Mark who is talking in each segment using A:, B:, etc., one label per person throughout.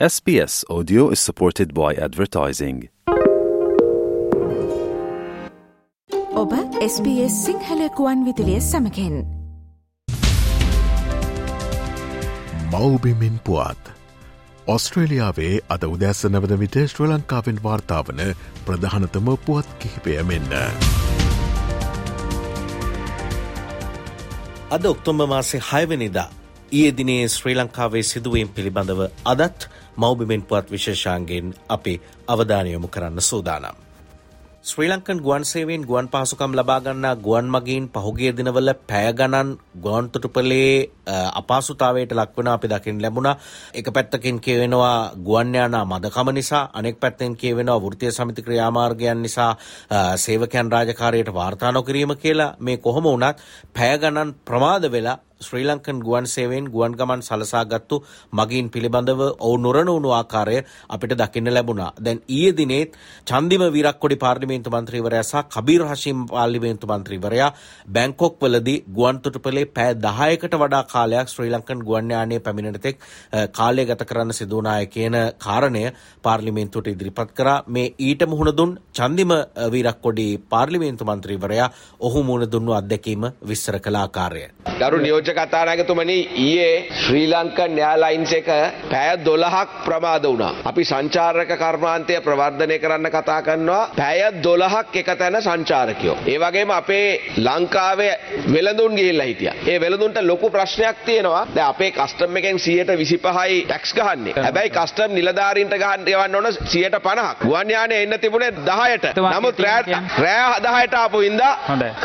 A: SBS Audio is supported by advertising.
B: ඔබ SBS Sinhala කුවන් විදිලිය සමකෙන්
C: මවබිමින් පුවත් ඔස්ට්‍රේලියාවේ අද උදැස්සනවන විට ශ්‍ර ලංකාවෙන් වාර්තාාවන ප්‍රධානතම පුවත් කිහිපය මෙන්න.
D: අද ඔක්තොම්බ මාසේ හයවනිදා ඊයේ දිනේ ශ්‍රී ලංකාවේ සිදුවීම් පිළිබඳව අදත් මෞබිමෙන් පුවත් විශේෂාන්ගෙන් අපි අවධානයොමු කරන්න සූදානම්. ශ්‍රී ලංකන් ගුවන් සේවෙන් ගුවන් පහසුකම් ලබාගන්නා ගුවන් මගින් පහුගේ දිනවල පැයගණන් ගුවන්තොටුපලේ අපාසුතාවයට ලක්වන අපි දකිින් ලැබුණ එක පැත්තකින් කියවෙනවා ගුවන්්‍යයානා මදකම නිසා අනෙක් පැත්තෙන් කියවෙනවා වෘතිය සමිති ක්‍රියාමාර්ගයන් නිසා සේවකයන් රාජකාරයට වාර්තානොකිරීම කියලා මේ කොහොම වනත් පැයගණන් ප්‍රමාද වෙලා ශ්‍රී ලංකන් ගුවන් සේවෙන් ගුවන් ගමන් සලසාගත්තු මගින් පිළිබඳව ඔවු නොරනවුණු ආකාරය අපිට දකින්න ලැබුණා. දැන් ඊය දිනේත් චන්දිම විරක්කොඩි පාර්ලිමේන්තු මන්ත්‍රීවරයා සහ කබීර් හශීම් පාර්ලිමේන්තු මන්ත්‍රීවරයා බැංකොක් වලදී ගුවන් තොටුපලේ පෑ දහයකට වඩා කාලයක් ශ්‍රී ලංකන් ගුවන් යානයේ පැමිණෙනතෙක් කාලය ගත කරන්න සිදුවනාය කියන කාරණය පාර්ලිමේන්තුවට ඉදිරිපත් කරා මේ ඊට මුහුණ දුන් චන්දිම විරක්කොඩි පාර්ලිමේන්තු මන්ත්‍රීවරයා ඔහු මුණ දුන්නු අත්දැකීම විස්සර කළ ආකාරය.
E: ගරු නියෝජ කතානායකතුමනි ඊයේ ශ්‍රී ලංකන් යාලයින්ස් එක පැය 12ක් ප්‍රමාද වුණා. අපි සංචාරක කර්මාන්තය ප්‍රවර්ධනය කරන්න කතා කරනවා පැය 12ක් එක තැන සංචාරකයෝ. ඒ වගේම අපේ ලංකාවේ වෙළඳුන් ගිහිල්ලා හිටියා. ඒ වෙළඳුන්ට ලොකු ප්‍රශ්නයක් තියෙනවා. දැන් අපේ කස්ටම් එකෙන් 125යි ටැක්ස් ගහන්නේ. හැබැයි කස්ටම් නිලධාරීන්ට ගහන්න යවන්න ඕන 150ක්. ගුවන් යානේ එන්න තිබුණේ 10ට. නමුත් රෑ රෑ 10ට ආපු හින්දා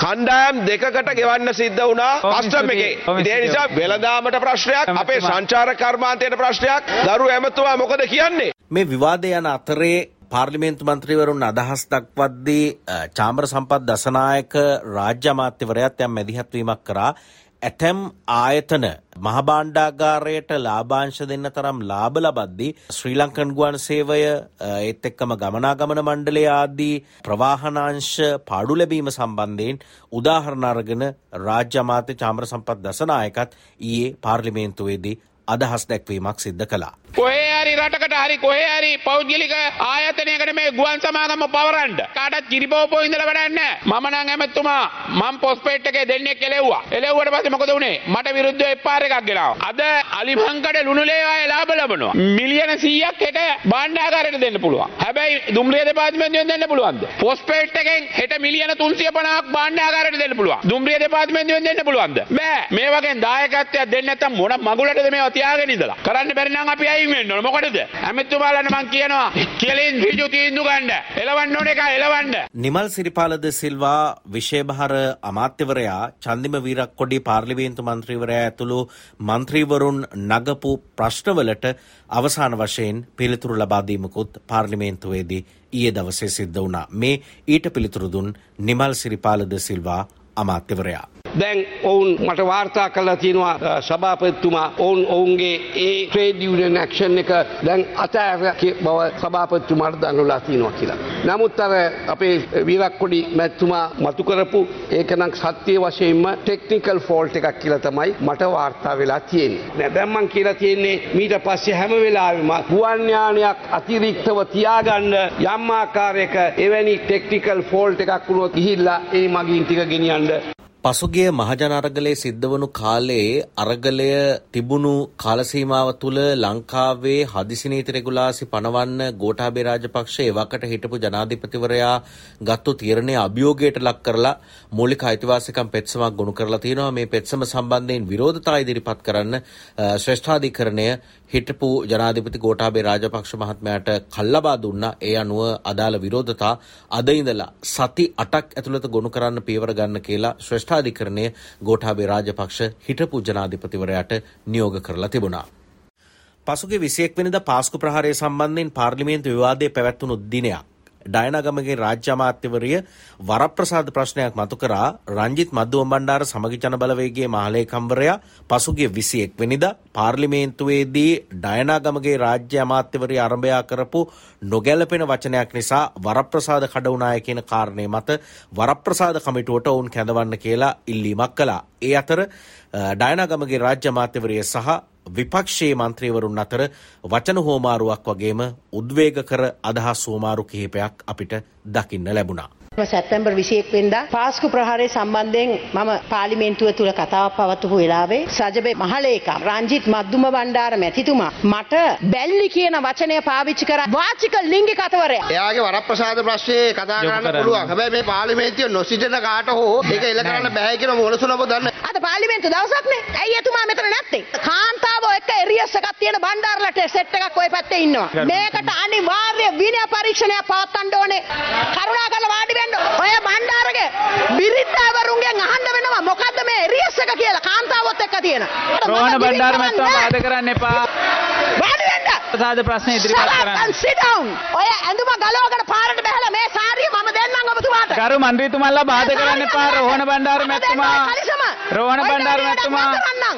E: කණ්ඩායම් දෙකකට ගෙවන්න සිද්ධ වුණා කස්ටම් එකේ. ඒ නිසා වෙළඳාමට ප්‍රශ්නයක් අපේ සංචාර කර්මාන්තයට ප්‍රශ්නයක් දරු ඇමතුමා මොකද කියන්නේ?
D: මේ විවාදය යන අතරේ පාර්ලිමේන්තු මන්ත්‍රීවරුන් අදහස් දක්වද්දී චාම්බර සම්පත් දසනායක රාජ්‍ය අමාත්‍යවරයාත් යම් මැදිහත්වීමක් කරා ඇතැම් ආයතන මහබාණ්ඩාගාරයට ලාභාංශ දෙන්න තරම් ලාභ ලබද්දී ශ්‍රී ලංකන් ගුවන් සේවය ඒත් එක්කම ගමනාගමන මණ්ඩලය ආදී ප්‍රවාහනාංශ පාඩු ලැබීම සම්බන්ධයෙන් උදාහරණ අරගෙන රාජ්‍ය අමාත්‍ය චාම්බර සම්පත් දසනායකත් ඊයේ පාර්ලිමේන්තුවේදී අදහස් දැක්වීමක් සිද්ධ කළා.
F: කොහේ හරි රටකට හරි කොහේ හරි පෞද්ගලික ආයතනයකට මේ ගුවන් සමාගම පවරන්න. කාටත් කිරිබෝපෝ ඉඳලා වැඩක් නැහැ. මම නම් ඇමතුමා මම පොස්පේට් එකේ දෙන්නෙක් එලෙව්වා එලෙව්වට පස්සේ මොකද වුනේ? මට විරුද්ධව එපාර එකක් ගෙනාවා. අද අලිමංකඩ ලුණුලේ ආයේ ලාභ ලබනවා. මිලියන 100ක් හෙට භාණ්ඩාගාරයට දෙන්න පුළුවන්. හැබැයි දුම්රිය දෙපාර්තමේන්තුවෙන් දෙන්න පුළුවන්ද? පොස්පේට් එකෙන් හෙට මිලියන 350ක් භාණ්ඩාගාරයට දෙන්න පුළුවන්. දුම්රිය දෙපාර්තමේන්තුවෙන් දෙන්න පුළුවන්ද? බෑ. මේ වගේ දායකත්වයක් දෙන්න නැත්තම් මොන මගුලටද මේවා තියාගෙන ඉඳලා. කරන්න බැරි නම් අපි අයින් වෙන්න ඕන. මොකටද? ඇමතුමාලන්න මං කියනවා කෙලින් ඍජු තීන්දුව ගන්න. එලවන්න ඕන එක එලවන්න.
D: නිමල් සිරිපාලද සිල්වා විශේභාර අමාත්‍යවරයා චන්දිම වීරක්කොඩි පාර්ලිමේන්තු මන්ත්‍රීවරයා ඇතුළු මන්ත්‍රීවරුන් නගපු ප්‍රශ්නවලට අවසාන වශයෙන් පිළිතුරු ලබාදීමකුත් පාර්ලිමේන්තුවේදී ඊයේ දවසේ සිද්ධ වුණා. මේ ඊට පිළිතුරු දුන් නිමල් සිරිපාලද සිල්වා අමාත්‍යවරයා.
G: දැන් ඔවුන් මට වාර්තා කල්ලා තියෙනවා සභාපත්තුමා ඔවුන් ඔවුන්ගේ ඒ ට්‍රේඩ් යුනියන් ඇක්ෂන් එක දැන් අතෑර බව සභාපත්තුමාට දන්වලා තියෙනවා කියලා. නමුත් අර අපේ විරක්කොඩි මැත්තුමා මතු කරපු ඒකනම් සත්‍යය වශයෙන්ම ටෙක්නිකල් ෆෝල්ට් එකක් කියලා තමයි මට වාර්තා වෙලා තියෙන්නේ. දැන් මං කියලා තියෙන්නේ මීට පස්සේ හැම වෙලාවෙම ගුවන් යානයක් අතිරික්තව තියාගන්න යම් ආකාරයක එවැනි ටෙක්නිකල් ෆෝල්ට් එකක් වුණොත් ගිහිල්ලා ඒ මගින් ටික ගෙනියන්න
D: පසුගිය මහජන අරගලයේ සිද්ධ වනු කාලයේ අරගලය තිබුණු කාලසීමාව තුළ ලංකාවේ හදිසිනීති රෙගුලාසි පනවන්න ගෝඨාභය රාජපක්ෂ එවකට හිටපු ජනාධිපතිවරයා ගත්තු තීරණය අභියෝගයට ලක් කරලා මූලික අයිතිවාසිකම් පෙත්සමක් ගොනු කරලා තියෙනවා මේ පෙත්සම සම්බන්ධයෙන් විරෝධතා ඉදිරිපත් කරන්න ශ්‍රේෂ්ඨාධිකරණය හිටපු ජනාධිපති ගෝඨාභය රාජපක්ෂ මහත්මයාට කල්ලබා දුන්නා. ඒ අනුව අදාළ විරෝධතා අද ඉඳලා සති 8ක් ඇතුළත ගොනු කරන්න පියවර ගන්න කියලා ශ්‍රේෂ්ඨාධිකරණය ගෝඨාභය රාජපක්ෂ හිටපු ජනාධිපතිවරයාට නියෝග කරලා තිබුණා. පසුගේ විසියෙක් වෙනිදා පාස්කු ප්‍රහාරය සම්බන්ධයෙන් පාර්ලිමේන්තු විවාදය පැවැත්වුණු දිනයක්. ඩයනගමගේ රාජ්‍ය අමාත්‍යවරිය වරප්‍රසාද ප්‍රශ්නයක් මතු කරා රංජිත් මද්දුවම් බණ්ඩාර සමගි ජන බලවේගයේ මහලේකම්වරයා පසුගිය 21 වෙනිදා පාර්ලිමේන්තුවේදී ඩයනාගමගේ රාජ්‍ය අමාත්‍යවරිය ආරම්භයා කරපු නොගැලපෙන වචනයක් නිසා වරප්‍රසාද කඩවුනාය කියන කාරණය මත වරප්‍රසාද කමිටුවට ඔවුන් කැඳවන්න කියලා ඉල්ලීමක් කළා. ඒ අතර ඩයනාගමගේ රාජ්‍ය අමාත්‍යවරිය සහ විපක්ෂයේ මන්ත්‍රීවරුන් අතර වචන හෝමාරුවක් වගේම උද්වේගකර අදහස් හෝමාරු කිහිපයක් අපිට දකින්න ලැබුණා.
H: සැප්තැම්බර් 21 වෙනිදා පාස්කු ප්‍රහාරය සම්බන්ධයෙන් මම පාර්ලිමේන්තුව තුල කතාවක් පවත්වපු වෙලාවේ සජබේ මහලේකම් රංජිත් මද්දුම බණ්ඩාර මැතිතුමා මට බැල්ලි කියන වචනය පාවිච්චි කර වාචික ලිංගික අතවරය.
I: එයාගේ වරප්‍රසාද ප්‍රශ්නේ කතා කරන්න පුළුවන්. හැබැයි මේ පාර්ලිමේන්තුවේ නොසිටින කාට හෝ ඒක එල කරන්න බෑ කියන මොනසුනව දන්න.
H: අද පාර්ලිමේන්තු දවසක්නේ. ඇයි එතුමා මෙතන නැත්තේ? කාන්තාවෝ එක්ක එරියස් එකක් තියෙන බණ්ඩාරලට සෙට් පැත්තේ ඉන්නවා. මේකට අනිවාර්ය විනය පරීක්ෂණයක් පවත්වන්න ඕනේ. කරුණාකරලා වාඩි වෙන්න. ඔය බණ්ඩාරගේ බිරින්දාවරුන්ගෙන් අහන්න වෙනවා මොකද්ද මේ එරියස් එක කියලා කාන්තාවොත් එක්ක තියෙන.
J: රෝහණ බණ්ඩාර මැතිතුමා වාද කරන්න එපා.
H: වාඩි වෙන්න.
J: ප්‍රසාද ප්‍රශ්න ඉදිරිපත් කරන්න.
H: sit down. ඔය ඇඳුම ගලවගෙන පාරට බහැලා මේ සාරිය මම දෙන්නම් ඔබතුමාට.
J: ගරු මන්ත්‍රීතුමල්ලා වාද කරන්න එපා රෝහණ බණ්ඩාර මැතිතුමා. රෝහණ බණ්ඩාර මැතිතුමා.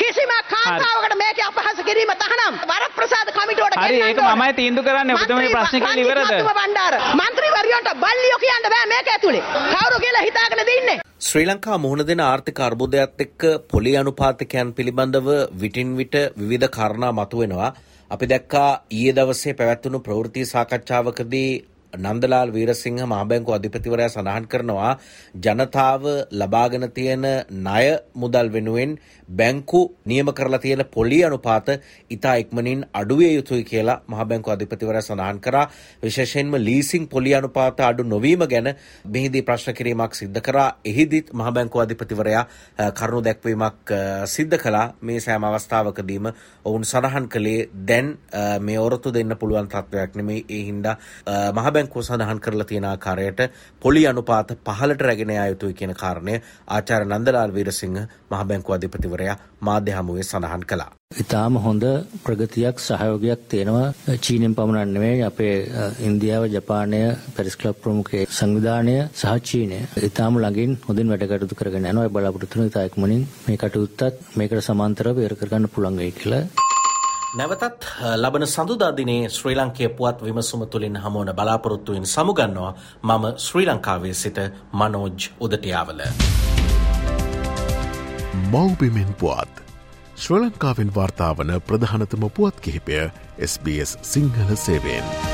H: කිසිම කාන්තාවකට මේක අපහාස කිරීම තහනම්. වරප්‍රසාද කමිටුවට
J: හරි ඒක මමයි තීන්දුව කරන්නේ ඔබතුමාගේ ප්‍රශ්නේ කියලා ඉවරද?
H: බණ්ඩාර මන්ත්‍රීවරයන්ට බල්ලියෝ කියන්න බෑ මේක ඇතුලේ. කවුරු කියලා හිතාගෙන දින්නේ?
D: ශ්‍රී ලංකා මුහුණ දෙන ආර්ථික අර්බුදයක්ත් එක්ක පොලි අනුපාතිකයන් පිළිබඳව විටින් විට විවිධ කාරණා මතුවෙනවා. අපි දැක්කා ඊයේ දවසේ පැවැත්වුණු ප්‍රවෘත්ති සාකච්ඡාවකදී නන්දලාල් වීරසිංහ මහබැංකු අධිපතිවරයා සඳහන් කරනවා ජනතාව ලබාගෙන තියෙන ණය මුදල් වෙනුවෙන් බැංකු නියම කරලා තියෙන පොලි අනුපාත ඉතා ඉක්මනින් අඩුවිය යුතුයි කියලා මහබැංකු අධිපතිවරයා සඳහන් කරා. විශේෂයෙන්ම ලීසිං පොලි අනුපාත අඩු නොවීම ගැන මෙහිදී ප්‍රශ්න කිරීමක් සිද්ධ කරා. එහිදීත් මහබැංකු අධිපතිවරයා කරුණු දැක්වීමක් සිද්ධ කළා. මේ සෑම අවස්ථාවකදීම ඔවුන් සඳහන් කළේ දැන් මේ ඔරොත්තු දෙන්න පුළුවන් තත්ත්වයක් නෙමෙයි. ඒ හින්දා මහබැංකු බැංකුව සඳහන් කරලා තියෙන ආකාරයට පොලි අනුපාත පහලට රැගෙන යා යුතුයි කියන කාරණය ආචාර්ය නන්දලාල් වීරසිංහ මහ බැංකුව අධිපතිවරයා මාධ්‍ය හමුවේ සඳහන් කළා.
K: ඉතාම හොඳ ප්‍රගතියක් සහයෝගයක් තියෙනවා. චීනෙන් පමණක් නෙමෙයි අපේ ඉන්දියාව ජපානය පැරිස් ක්ලබ් ප්‍රමුඛයේ සංවිධානය සහ චීනය. ඉතාම ළඟින් හොඳින් වැඩ කටයුතු කරගෙන යනවා. ඒ බලාපොරොත්තු වෙන ඉතා ඉක්මනින් මේ කටයුත්තත් මේකට සමාන්තරව ඉවර කරගන්න පුළුවන් වෙයි කියලා.
D: නැවතත් ලබන සඳුදා දිනේ ශ්‍රී ලංකයේ පුවත් විමසුම තුළින් හමුවන බලාපොරොත්තුවෙන් සමුගන්නවා මම ශ්‍රී ලංකාවේ සිට මනෝජ් උදටියාවල.
C: මව්බිමෙන් පුවත් ශ්‍ර ලංකාවෙන් වාර්තාාවන ප්‍රධානතම පුවත් කිහිපය SBS සිංහල සේවෙන්.